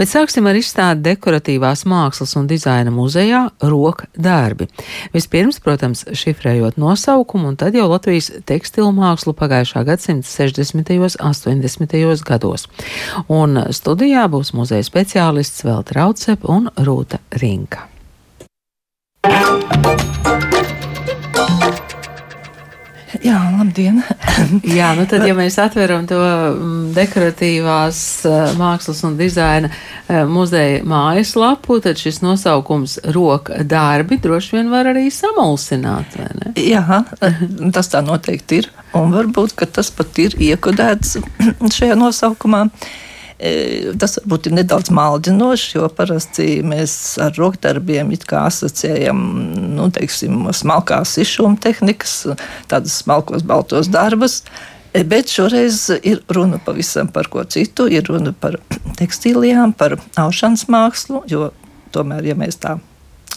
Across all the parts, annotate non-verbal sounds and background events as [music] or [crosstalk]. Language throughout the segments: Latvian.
Bet sāksim ar izstādi dekoratīvās mākslas un dizaina muzejā Roka darbi. Vispirms, protams, šifrējot nosaukumu, un tad jau Latvijas tekstilu mākslu pagājušā gadsimta 60. un 80. gados. Un studijā būs muzeja speciālists Velta Raucep un Rūta Rinka. Jā, labdien! [laughs] Jā, nu tad, ja mēs atveram to mm, dekoratīvās eh, mākslas un dizaina eh, muzeja mājaslapu, tad šis nosaukums roka darbi droši vien var arī samulsināt, vai ne? Jā, tas tā noteikti ir. Un varbūt, ka tas pat ir iekodēts [clears throat] šajā nosaukumā. E, tas varbūt ir nedaudz maldinoši, jo parasti mēs ar rokdarbiem asociējam nu, teiksim, smalkās izšūmu tehnikas, tādas smalkos baltos darbus. E, bet šoreiz ir runa pavisam par ko citu. Ir runa par tekstīlijām, par aušanas mākslu, jo tomēr, ja mēs tā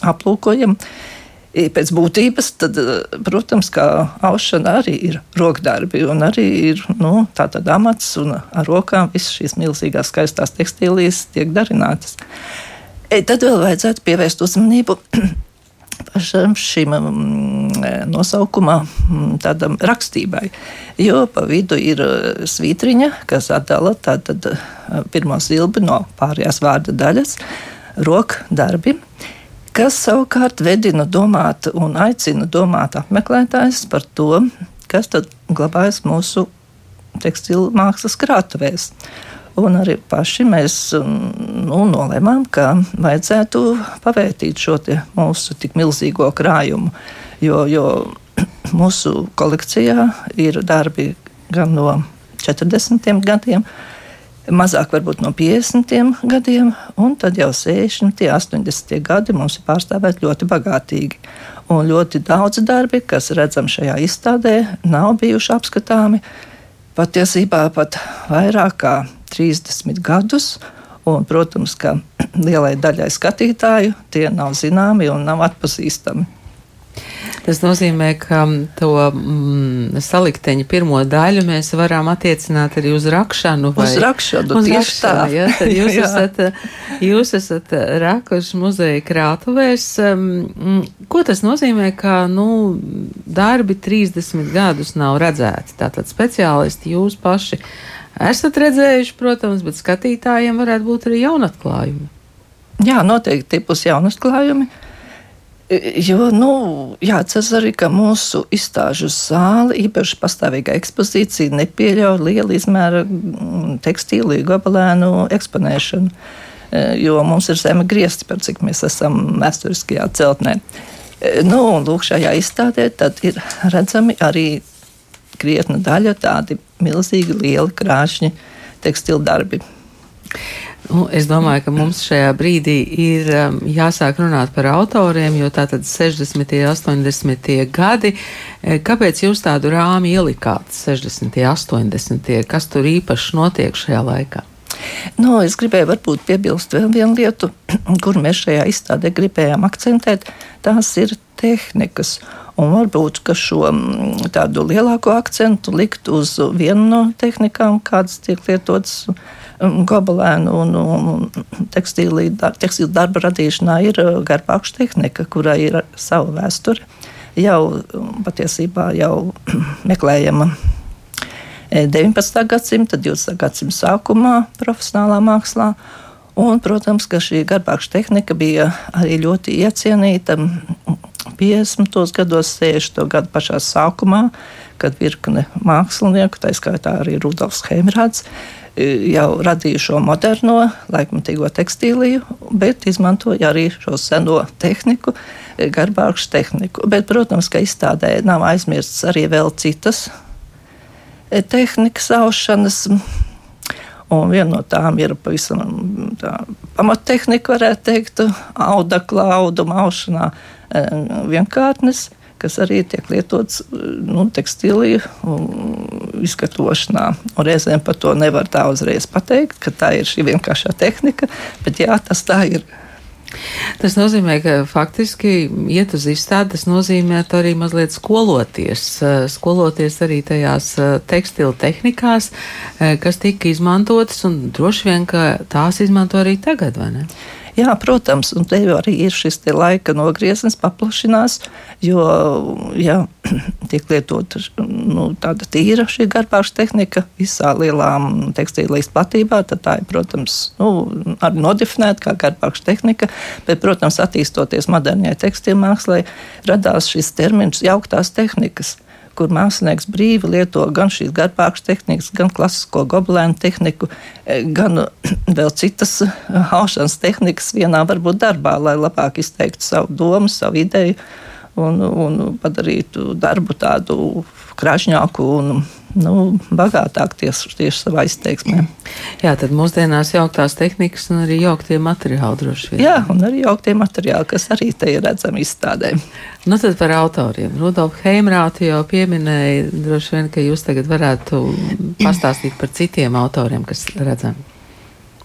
aplūkojam, pēc būtības, tad, eh, protams, kā aušana arī ir rokdarbi un arī ir nu, tāds amats, un ar rokām visas šīs milzīgās skaistās tekstīlijas tiek darinātas. E, tad vēl vajadzētu pievērst uzmanību [clears throat] pašam šim mm, nosaukumam, mm, tādam rakstībai. Jo pa vidu ir eh, svītriņa, kas atdala pirmo silbi no pārējās vārda daļas, rokdarbi kas savukārt vedina domāt un aicina domāt apmeklētājus par to, kas tad glabājas mūsu tekstilu mākslas krātuvēs. Un arī paši mēs nu, nolēmām, ka vajadzētu pavērtīt šo mūsu tik milzīgo krājumu. Jo, jo [clears throat] mūsu kolekcijā ir darbi gan no 40 gadiem, mazāk varbūt no 50 gadiem, un tad jau 60, 80 gadi mums ir pārstāvēti ļoti bagātīgi. Un ļoti daudz darbi, kas redzam šajā izstādē, nav bijuši apskatāmi patiesībā pat vairāk kā 30 gadus. Un, protams, ka [clears throat] lielai daļai skatītāju tie nav zināmi un nav atpazīstami. Tas nozīmē, ka to mm, salikteņa pirmo daļu mēs varam attiecināt arī uz rakšanu. Vai, uz rakšanu, uz tieši rakšanu, tā. Ja? Tad [laughs] jūs, esat, jūs esat rakuši muzeja krātuvēs. Mm, ko tas nozīmē, ka nu, darbi 30 gadus nav redzēti? Tātad speciālisti jūs paši esat redzējuši, protams, bet skatītājiem varētu būt arī jaunatklājumi. Jā, noteikti būs jaunatklājumi. Jo nu, jāatcerās arī, ka mūsu izstāžu zāle, īpaši pastāvīga ekspozīcija, nepieļauj lielu izmēru mm, tekstīlu gabalēnu eksponēšanu. E, jo mums ir zeme griezti, par cik mēs esam vēsturiskajā celtnē. E, nu, un lūk, šajā izstādē ir redzami arī krietna daļa tādi milzīgi lieli krāšņi tekstilu darbi. Nu, es domāju, ka mums šajā brīdī ir um, jāsāk runāt par autoriem, jo tātad 60. un 80. gadi. E, kāpēc jūs tādu rāmi ielikāt 60. un 80. kas tur īpaši notiek šajā laikā? Nu, es gribēju varbūt piebilst vēl vienu lietu, [clears throat] kur mēs šajā izstādē gribējām akcentēt. Tās ir tehnikas. Un varbūt šo tādu lielāko akcentu likt uz vienu no tehnikām, kādas tiek lietotas gobelēnu un, un tekstīlu darba radīšanā ir uh, garbākša tehnika, kurai ir sava vēsture. Jau patiesībā jau [clears throat] meklējama 19. E, gadsimta, 20. gadsimta sākumā profesionālā mākslā. Un, protams, ka šī garbākša tehnika bija arī ļoti iecienīta 50. gados, 60. gadu pašā sākumā, kad virkne mākslinieku, tā skaitā arī Rudolfs Heimrāds, jau radīja šo moderno, laikmatīgo tekstīliju, bet izmantoja arī šo seno tehniku, garbākšu tehniku. Bet, protams, ka izstādē nav aizmirstas arī vēl citas e, tehnikas aušanas. Un viena no tām ir pavisam pamattehnika, varētu teikt, audekla, auduma aušanā e, vienkārtnes kas arī tiek lietots nu, tekstīlī izgatavošanā. Un reizēm par to nevar tā uzreiz pateikt, ka tā ir šī vienkāršā tehnika, bet jā, tas tā ir. Tas nozīmē, ka faktiski iet uz izstādi, tas nozīmē arī mazliet skoloties, skoloties arī tajās tekstilu tehnikās, kas tika izmantotas, un droši vien, ka tās izmanto arī tagad, vai ne? Jā, protams, un te arī ir šis laika nogrieznis, paplašinās, jo jā, [clears throat] tiek lietota nu, tāda tīra šī garbāša tehnika visā lielā tekstīlijas platībā. Tad tā ir, protams, nu, arī nodefinēta kā garbāša tehnika, bet, protams, attīstoties modernajai tekstīlmākslai, radās šis termins jauktās tehnikas kur mākslinieks brīvi lieto gan šīs garbākas tehnikas, gan klasisko gobelēnu tehniku, eh, gan [clears throat] vēl citas haušanas eh, tehnikas vienā varbūt darbā, lai labāk izteiktu savu domu, savu ideju un, un padarītu darbu tādu krāšņāku un nu, bagātāk tieši, tieši savā izteiksmē. Jā, tad mūsdienās jauktās tehnikas un arī jauktie materiāli droši vien. Jā, un arī jauktie materiāli, kas arī te ir redzami izstādē. Nu tad par autoriem. Rudolf Heimrāti jau pieminēja, droši vien, ka jūs tagad varētu pastāstīt par citiem autoriem, kas redzami.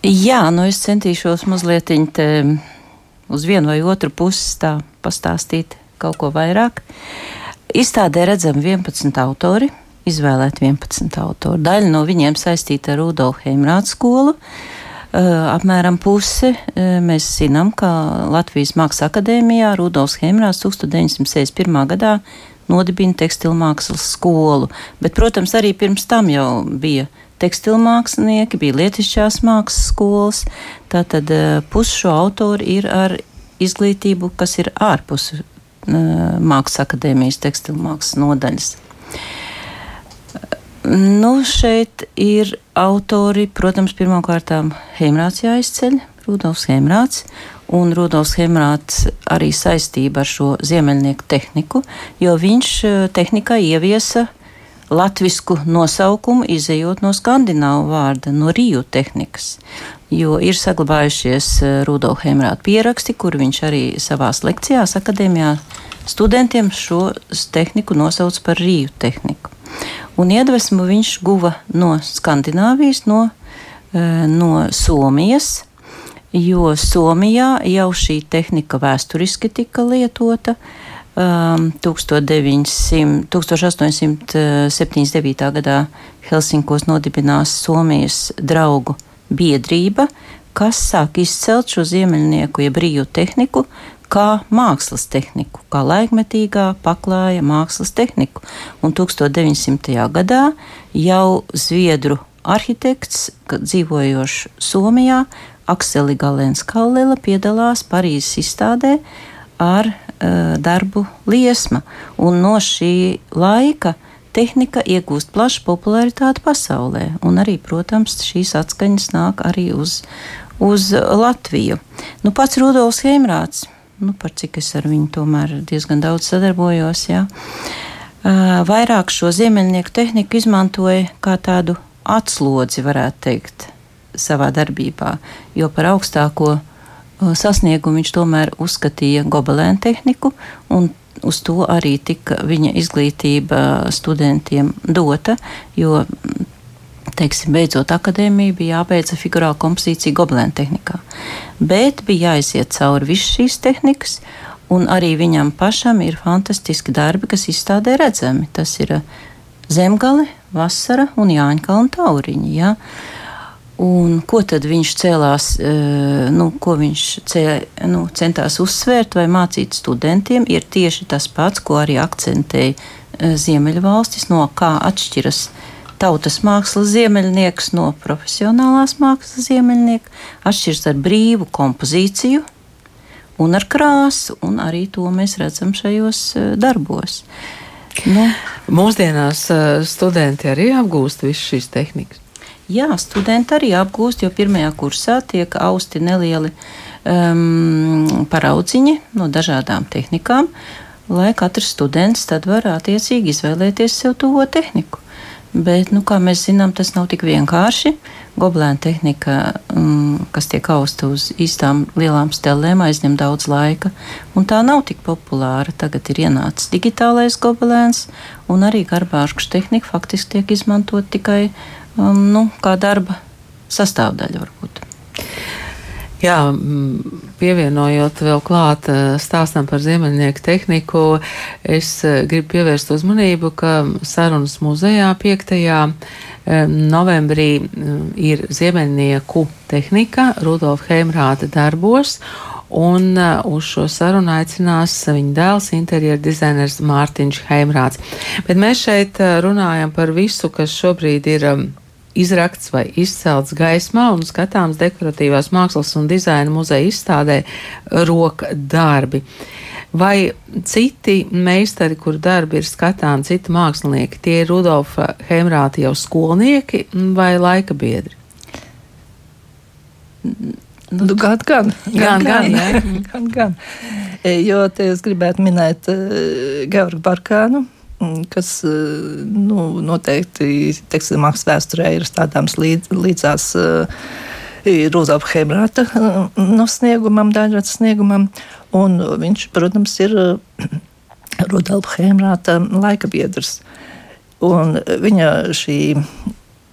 Jā, nu es centīšos mazliet uz vienu vai otru pusi tā pastāstīt kaut ko vairāk. Izstādē redzam 11 autori, izvēlēt 11 autori. Daļa no viņiem saistīta ar Rudolfu Heimrāta skolu. Uh, apmēram pusi uh, mēs zinām, ka Latvijas Mākslas akadēmijā Rudolfs Heimrāts 1961. gadā nodibina tekstilmākslas skolu, bet, protams, arī pirms tam jau bija tekstilmākslinieki, bija lietišķās mākslas skolas, tātad uh, pusi šo autoru ir ar izglītību, kas ir ārpus Mākslas akadēmijas tekstilmākslas nodaļas. Nu, šeit ir autori, protams, pirmkārt, Heimrāts jāizceļ, Rudolfs Heimrāts. Un Rudolfs Heimrāts arī saistība ar šo ziemeļnieku tehniku, jo viņš eh, tehnikā ieviesa latvisku nosaukumu, izējot no skandināvu vārda, no rīju tehnikas. Jo ir saglabājušies eh, Rudolfa Heimrāta pieraksti, kur viņš arī savās lekcijās akadēmijā studentiem šo tehniku nosauc par rīju tehniku. Un iedvesmu viņš guva no Skandināvijas, no, eh, no Somijas, jo Somijā jau šī tehnika vēsturiski tika lietota. Um, 1900, 1879. gadā Helsinkos nodibinās Somijas draugu biedrība, kas sāk izcelt šo ziemeļnieku, jeb brīvu tehniku, kā mākslas tehniku, kā laikmetīgā paklāja mākslas tehniku. Un 1900. gadā jau Zviedru arhitekts, dzīvojošs Somijā, Akseli Galēns Kallela piedalās Parīzes izstādē ar uh, darbu liesma. Un no šī laika tehnika iegūst plašu popularitāti pasaulē. Un arī, protams, šīs atskaņas nāk arī uz, uz Latviju. Nu, pats Rudolfs Heimrāts nu, par cik es ar viņu tomēr diezgan daudz sadarbojos. Jā. Vairāk šo ziemeļnieku tehniku izmantoja kā tādu atslodzi, varētu teikt, savā darbībā, jo par augstāko sasniegumu viņš tomēr uzskatīja gobelēnu tehniku, un uz to arī tika viņa izglītība studentiem dota, jo teiksim, beidzot akadēmiju, bija jābeidza figurāla kompozīcija gobelēna tehnikā. Bet bija jāiziet cauri visas šīs tehnikas, un arī viņam pašam ir fantastiski darbi, kas izstādē redzami. Tas ir uh, zemgale, vasara un Jāņkalna tauriņi. Ja? Un ko tad viņš cēlās, uh, nu, ko viņš cē, nu, centās uzsvērt vai mācīt studentiem, ir tieši tas pats, ko arī akcentēja uh, Ziemeļvalstis, no kā atšķiras tautas mākslas ziemeļnieks no profesionālās mākslas ziemeļnieka, atšķiras ar brīvu kompozīciju un ar krāsu, un arī to mēs redzam šajos eh, darbos. Nu. Mūsdienās eh, studenti arī apgūst visu šīs tehnikas. Jā, studenti arī apgūst, jo pirmajā kursā tiek austi nelieli um, paraudziņi no dažādām tehnikām, lai katrs students tad var attiecīgi izvēlēties sev tuvo tehniku. Bet, nu, kā mēs zinām, tas nav tik vienkārši. Goblēna tehnika, um, kas tiek austa uz īstām lielām stelēm, aizņem daudz laika, un tā nav tik populāra. Tagad ir ienācis digitālais gobelēns, un arī garbāžu tehnika faktiski tiek izmantot tikai um, nu, kā darba sastāvdaļa varbūt. Jā, pievienojot vēl klāt stāstam par ziemeļnieku tehniku, es gribu pievērst uzmanību, ka sarunas muzejā 5. novembrī ir ziemeļnieku tehnika Rudolf Heimrāta darbos. Un uz šo sarunu aicinās viņa dēls, interjeru dizainers Mārtiņš Heimrāts. Bet mēs šeit runājam par visu, kas šobrīd ir izrakts vai izcelts gaismā un skatāms dekoratīvās mākslas un dizaina muzeja izstādē roka darbi. Vai citi meistari, kur darbi ir skatāmi, citi mākslinieki, tie ir Rudolfa Heimrāta jau skolnieki vai laika biedri? Nu, nu, gan, gan, gan, gan, gan, [laughs] gan, gan. E, jo te es gribētu minēt uh, Georgu Barkānu, kas uh, nu, noteikti tekstīla mākslas vēsturē ir stādāms līdz, līdzās uh, Rūzāpa Hebrāta no sniegumam, daļrads sniegumam, un viņš, protams, ir [clears throat] Rudolfa Hebrāta laika biedrs. Un viņa šī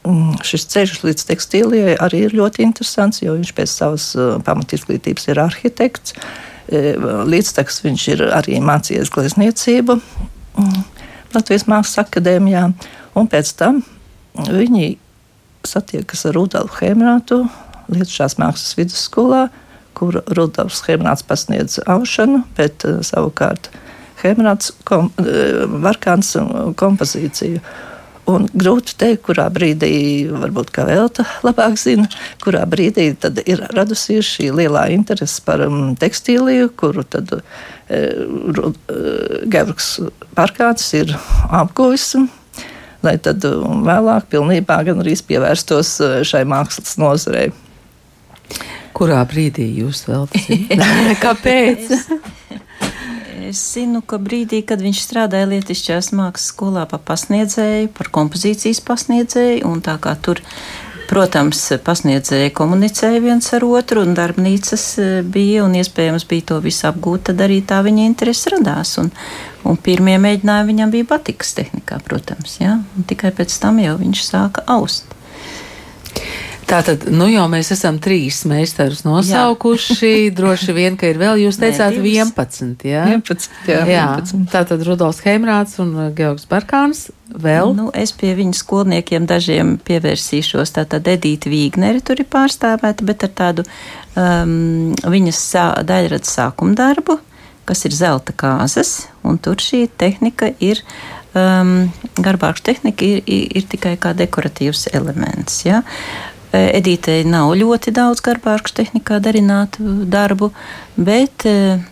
Mm, šis ceļš līdz tekstīlijai arī ir ļoti interesants, jo viņš pēc savas pamatizglītības ir arhitekts. Līdztekus viņš ir arī mācījies glezniecību mm, Latvijas Mākslas akadēmijā, un pēc tam viņi satiekas ar Rudolfu Hemrātu Lietušās mākslas vidusskolā, kur Rudolfs Hemrāts pasniedz aušanu, bet uh, savukārt Hemrāts kom, uh, Varkāns kompozīciju. Un grūti teikt, kurā brīdī, varbūt kā Velta labāk zina, kurā brīdī ir radusies šī lielā interese par um, tekstīliju, kuru tad e, e, Georgs Parkāts ir apguvis. Lai tad um, vēlāk pilnībā gan arī pievērstos e, šai mākslas nozarei. Kurā brīdī jūs vēl zināt? [laughs] Kāpēc? Es zinu, ka brīdī, kad viņš strādāja Lietišķās mākslas skolā par pasniedzēju, par kompozīcijas pasniedzēju, un tā kā tur, protams, pasniedzēji komunicēja viens ar otru, un darbnīcas e, bija, un iespējams bija to visu apgūt, tad arī tā viņa interese radās. Un, un pirmie mēģinājumi viņam bija patikas tehnikā, protams, ja? un tikai pēc tam jau viņš sāka aust. Tātad, nu jau mēs esam trīs meistarus nosaukuši. Jā. [laughs] Droši vien, ka ir vēl, jūs teicāt, Nē, 11. Jā, 11. Jā, jā. 11. tātad Rudolfs Heimrāts un uh, Georgs Barkāns. Vēl? Nu, es pie viņu skolniekiem dažiem pievērsīšos. Tātad Edīta Vīgneri tur ir pārstāvēta, bet ar tādu um, viņas sā, daļradas sākuma darbu, kas ir zelta kāzas, un tur šī tehnika ir um, garbākša tehnika ir, ir, ir tikai kā dekoratīvs elements. Ja? Edītei nav ļoti daudz garbāžu tehnikā darinātu darbu, bet eh,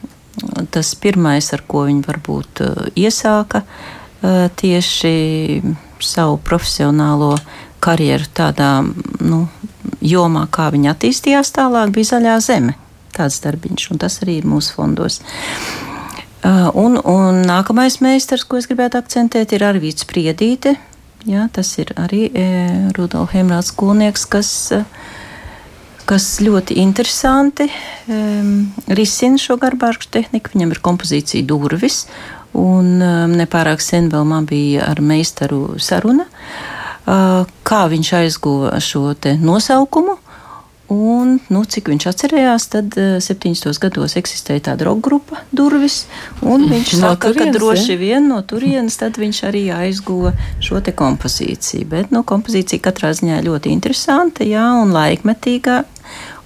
tas pirmais, ar ko viņa varbūt eh, iesāka eh, tieši savu profesionālo karjeru tādā nu, jomā, kā viņa attīstījās tālāk, bija zaļā zeme. Tāds darbiņš, un tas arī ir mūsu fondos. Un, un nākamais meistars, ko es gribētu akcentēt, ir Arvīts Priedīte, Jā, tas ir arī e, Rudolf Hemrāts skolnieks, kas, e, kas ļoti interesanti e, risina šo garbāžu tehniku. Viņam ir kompozīcija durvis, un e, nepārāk sen vēl man bija ar meistaru saruna, e, kā viņš aizguva šo nosaukumu. Un, nu, cik viņš atcerējās, tad uh, 70. gados eksistēja tāda roka grupa, durvis. Viņš no saka, turienes, ka droši vien no turienes viņš arī aizguva šo kompozīciju. Bet nu, kompozīcija katrā ziņā ļoti interesanta jā, un laikmetīgā.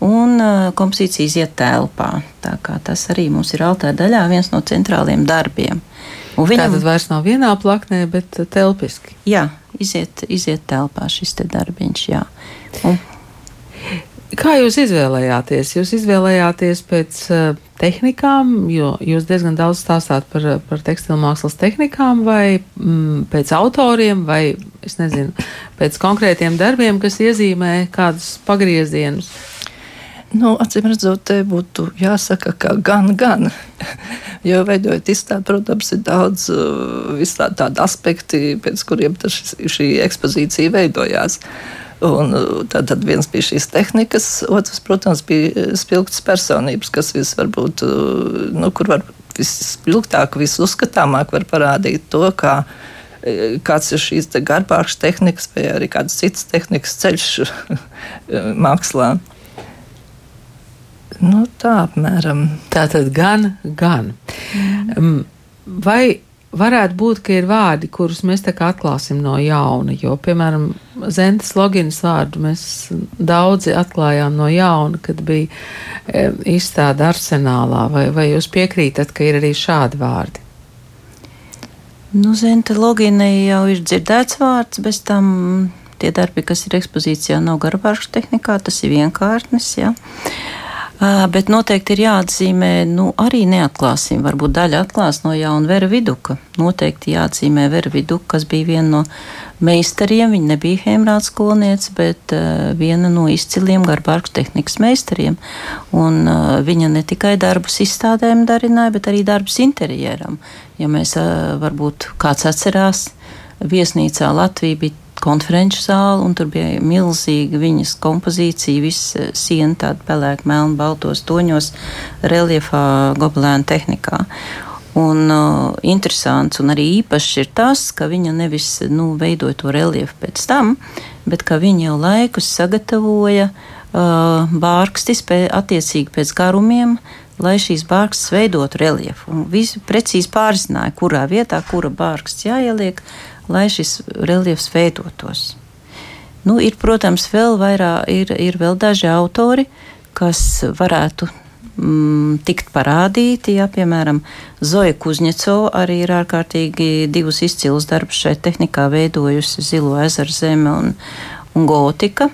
Un uh, kompozīcija iziet telpā. Tas arī mums ir altāra daļā viens no centrāliem darbiem. Un viņam tas vairs nav vienā plaknē, bet telpiski. Jā, iziet, iziet telpā šis te darbiņš. Jā. Un, Kā jūs izvēlējāties? Jūs izvēlējāties pēc uh, tehnikām, jo jūs diezgan daudz stāstāt par, par tekstilu mākslas tehnikām, vai mm, pēc autoriem, vai nezinu, pēc konkrētiem darbiem, kas iezīmē kādus pagriezienus. Nu, acīm redzot, te būtu jāsaka, ka gan, gan. jo veidojot izstādi, protams, ir daudz uh, tādu aspektu, pēc kuriem šis, šī ekspozīcija veidojās. Uh, Un, uh, tad, tad viens bija šīs tehnikas, otrs, protams, bija spilgtas personības, kas vis varbūt, uh, nu, kur var visspilgtāk, visuzskatāmāk var parādīt to, kā uh, kāds ir šīs te garbākas tehnikas vai arī kādas citas tehnikas ceļš [laughs] mākslā. Nu, tā apmēram. Tā tad gan, gan. Mm. Vai varētu būt, ka ir vārdi, kurus mēs tā kā atklāsim no jauna, jo, piemēram, Zentas loginas vārdu mēs daudzi atklājām no jauna, kad bija e, izstāde arsenālā, vai, vai jūs piekrītat, ka ir arī šādi vārdi? Nu, Zenta logina jau ir dzirdēts vārds, bez tam tie darbi, kas ir ekspozīcijā, nav garabāršu tehnikā, tas ir vienkārtnis, jā. Ja. Bet noteikti ir jāatzīmē, nu, arī neatklāsim, varbūt daļa atklās no jauna Vera Viduka. Noteikti jāatzīmē Vera Viduka, kas bija viena no meistariem. Viņa nebija Hemrāts skolniece, bet uh, viena no izciliem garbārku tehnikas meistariem. Un uh, viņa ne tikai darbus izstādēm darināja, bet arī darbus interjeram. Ja mēs uh, varbūt kāds atcerās, viesnīcā Latvija bija konferenču zāli, un tur bija milzīga viņas kompozīcija, viss eh, siena tāda pelēka, melna, baltos toņos, reliefā, gobelēna tehnikā. Un uh, interesants un arī īpašs ir tas, ka viņa nevis nu, veidoja to reliefu pēc tam, bet ka viņa jau laikus sagatavoja uh, bārkstis pē, attiecīgi pēc garumiem, lai šīs bārkstis veidotu reliefu. Un visi precīzi pārzināja, kurā vietā, kura bārksts jāieliek, lai šis reliefs veidotos. Nu, ir, protams, vēl vairāk, ir, ir vēl daži autori, kas varētu mm, tikt parādīti. Ja, piemēram, Zoja Kuzņeco arī ir ārkārtīgi divus izcilus darbus šai tehnikā veidojusi Zilo ezeru zeme un, un gotika,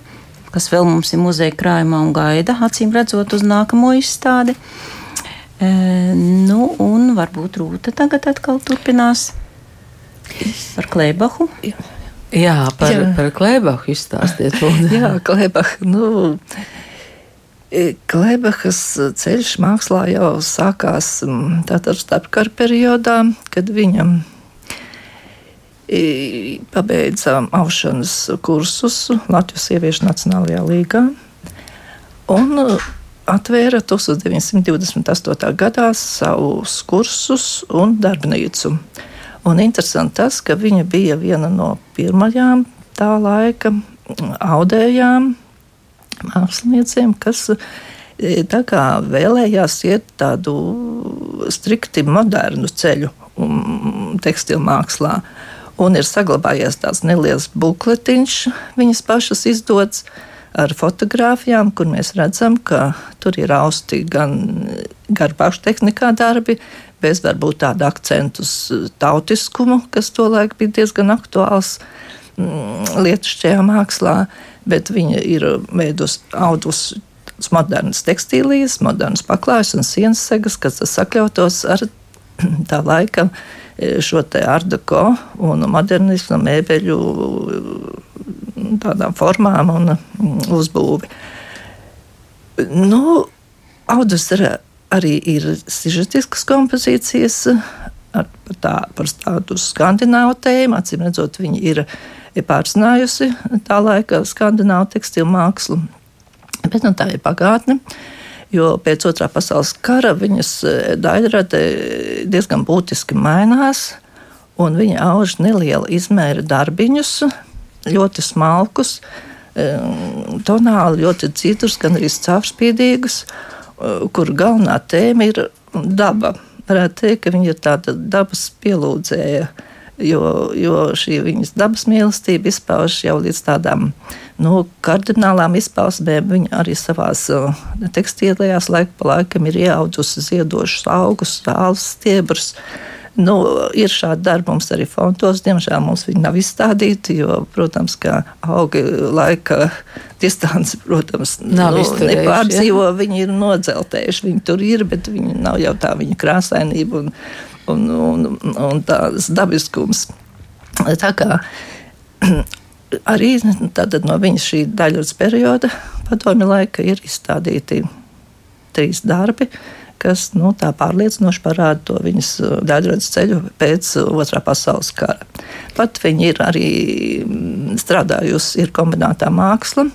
kas vēl mums ir muzeja krājumā un gaida, acīm redzot, uz nākamo izstādi. E, nu, un varbūt Rūta tagad atkal turpinās. Par Klēbahu? Jā, par, Jā. par Klēbahu izstāstiet. Jā, Klēbahu. Nu, Klebehas ceļš mākslā jau sākās tātad starpkara periodā, kad viņam pabeidza aušanas kursus Latvijas sieviešu Nacionālajā līgā un atvēra 1928. gadā savus kursus un darbnīcu. Un interesanti tas, ka viņa bija viena no pirmajām tā laika audējām māksliniecēm, kas e, vēlējās iet tādu strikti modernu ceļu tekstilu mākslā. Un ir saglabājies tāds neliels bukletiņš, viņas pašas izdots ar fotografijām, kur mēs redzam, ka tur ir austi gan garbašu tehnikā darbi, bez varbūt tāda akcentu uz tautiskumu, kas tolaik bija diezgan aktuāls mm, lietas šajā mākslā, bet viņa ir veidus audus modernas tekstīlijas, modernas paklājas un sienas segas, kas sakļautos ar [clears throat] tā laika eh, šo ardeko un modernismu mēbeļu tādām formām un mm, uzbūvi. Nu, Audus arī ir sižetiskas kompozīcijas ar, par, tā, par tādu skandināvu tēmu. Acīm redzot, viņi ir, ir pārzinājusi tā laika skandināvu tekstilu mākslu. Bet nu, tā ir pagātne. Jo pēc otrā pasaules kara viņas e, daļrade diezgan būtiski mainās, un viņa auž neliela izmēra darbiņus, ļoti smalkus, e, tonāli ļoti citrus, gan arī caurspīdīgus. Eh, kur galvenā tēma ir daba. Varētu teikt, ka viņa ir tāda dabas pielūdzēja. Jo, jo šī viņas dabas mīlestība izpaužas jau līdz tādām nu, kardinālām izpausmēm. Viņa arī savā uh, tekstīlējās laika pa laikam ir ieaudusi ziedošus augus, zāles stiebrus. Nu, ir šādi darbi mums arī fontos. Diemžēl mums viņi nav izstādīti, jo, protams, kā augi laika distance, protams, nav nu, nepārdzīvo. Ja? Viņi ir nodzeltējuši, viņi tur ir, bet viņi nav jau tā viņa krāsainība un, un, un, un tās dabiskums. Tā kā arī no viņas šī daļas perioda padomju laika ir izstādīti trīs darbi kas nu, tā pārliecinoši parāda to viņas uh, daļradas ceļu pēc uh, otrā pasaules kara. Pat viņa ir arī mm, strādājusi, ir kombinētā māksla.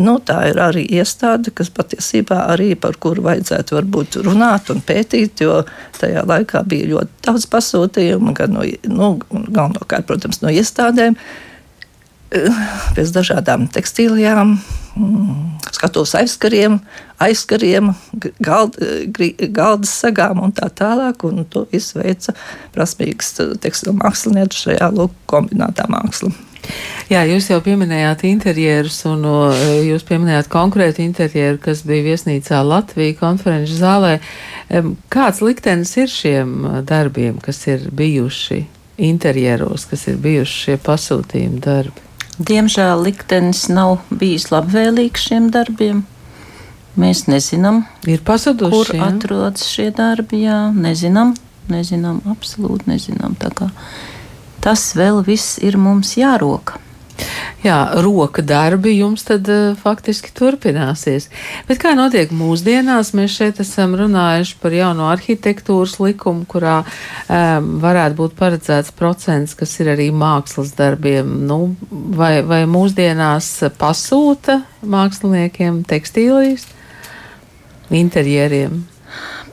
Nu, tā ir arī iestāde, kas patiesībā arī par kuru vajadzētu varbūt runāt un pētīt, jo tajā laikā bija ļoti daudz pasūtījumu, gan no, nu, galvenokārt, protams, no iestādēm. Pēc dažādām tekstīlijām, mm, skatuves aizkariem, aizkariem, gald, galdas sagām un tā tālāk. Un to izveica prasmīgs tekstilu mākslinieks šajā lūk, kombinētā mākslā. Jā, jūs jau pieminējāt interjerus, un jūs pieminējāt konkrētu interjeru, kas bija viesnīcā Latvijā konferenču zālē. Kāds liktenis ir šiem darbiem, kas ir bijuši interjeros, kas ir bijuši šie pasūtījumi darbi? Diemžēl liktenis nav bijis labvēlīgs šiem darbiem. Mēs nezinām, kur jā? atrodas šie darbi. Jā, nezinām, nezinām, absolūti nezinām. Tas vēl viss ir mums jāroka. Jā, roka darbi jums tad uh, faktiski turpināsies. Bet kā notiek mūsdienās? Mēs šeit esam runājuši par jauno arhitektūras likumu, kurā um, varētu būt paredzēts procents, kas ir arī mākslas darbiem. Nu, vai, vai mūsdienās pasūta māksliniekiem tekstīlijas, interjeriem?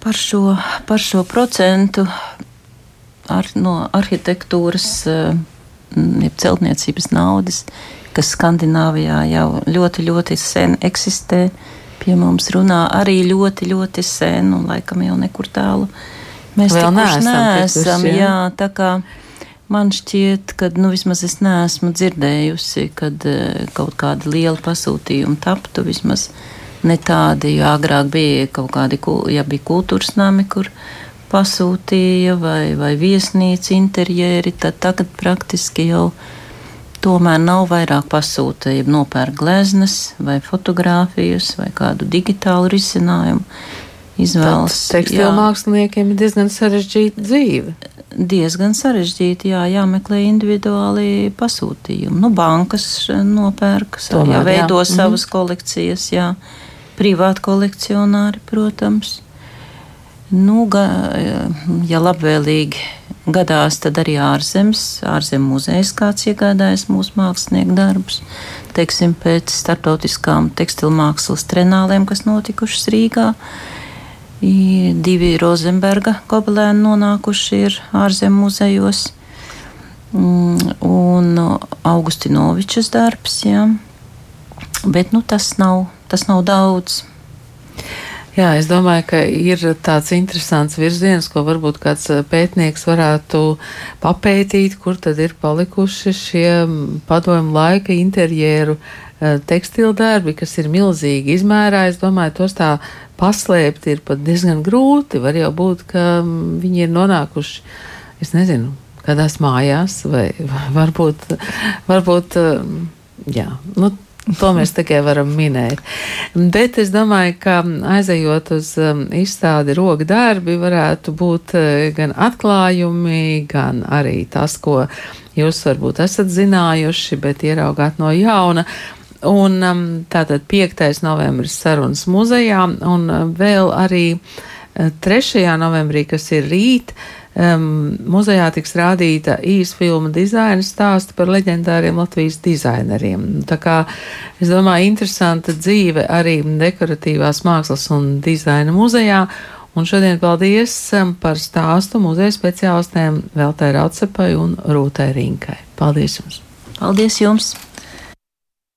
Par šo, par šo procentu ar, no arhitektūras. Uh, jeb celtniecības naudas, kas Skandināvijā jau ļoti, ļoti sen eksistē. Pie mums runā arī ļoti, ļoti sen, un laikam jau nekur tālu. Mēs vēl neesam. neesam jā. jā, tā kā man šķiet, ka nu, vismaz es neesmu dzirdējusi, kad uh, kaut kāda liela pasūtījuma taptu. Vismaz ne tādi, jo agrāk bija kaut kādi, ja bija kultūras nami, kur pasūtīja, vai, vai viesnīca interjeri, tad tagad praktiski jau tomēr nav vairāk pasūtījumu, nopērk gleznas vai fotogrāfijas vai kādu digitālu risinājumu. Izvēlas. Tekstilu māksliniekiem ir diezgan sarežģīta dzīve. Diezgan sarežģīti, jā, jāmeklē individuāli pasūtījumi. Nu, bankas nopērk, Tomēr, jā, veido jā. savas mm. kolekcijas, jā, privāti kolekcionāri, protams. Nu, ga, ja labvēlīgi gadās, tad arī ārzemes, ārzemju muzejs kāds iegādājas mūsu mākslinieku darbus. Teiksim, pēc startautiskām tekstilmākslas trenālēm, kas notikušas Rīgā, divi Rozenberga gobelēni nonākuši ir ārzemju muzejos mm, un Augustinovičas darbs, jā. Bet, nu, tas nav, tas nav daudz. Jā, es domāju, ka ir tāds interesants virziens, ko varbūt kāds eh, pētnieks varētu papētīt, kur tad ir palikuši šie padomu laika interjeru eh, tekstildērbi, kas ir milzīgi izmērā. Es domāju, tos tā paslēpt ir pat diezgan grūti. Var jau būt, ka viņi ir nonākuši, es nezinu, kādās mājās vai, [laughs] varbūt, varbūt, jā, nu, To mēs tikai varam minēt. Bet es domāju, ka aizejot uz um, izstādi roka darbi, varētu būt uh, gan atklājumi, gan arī tas, ko jūs varbūt esat zinājuši, bet ieraugāt no jauna. Un um, tātad 5. novembris sarunas muzejā un uh, vēl arī 3. Uh, novembrī, kas ir rīt, um, muzejā tiks rādīta īsfilma dizaina stāsta par leģendāriem Latvijas dizaineriem. Tā kā es domāju, interesanta dzīve arī dekoratīvās mākslas un dizaina muzejā. Un šodien paldies par stāstu muzeja speciālistēm Veltē Raucepai un Rūtai Rinkai. Paldies jums! Paldies jums!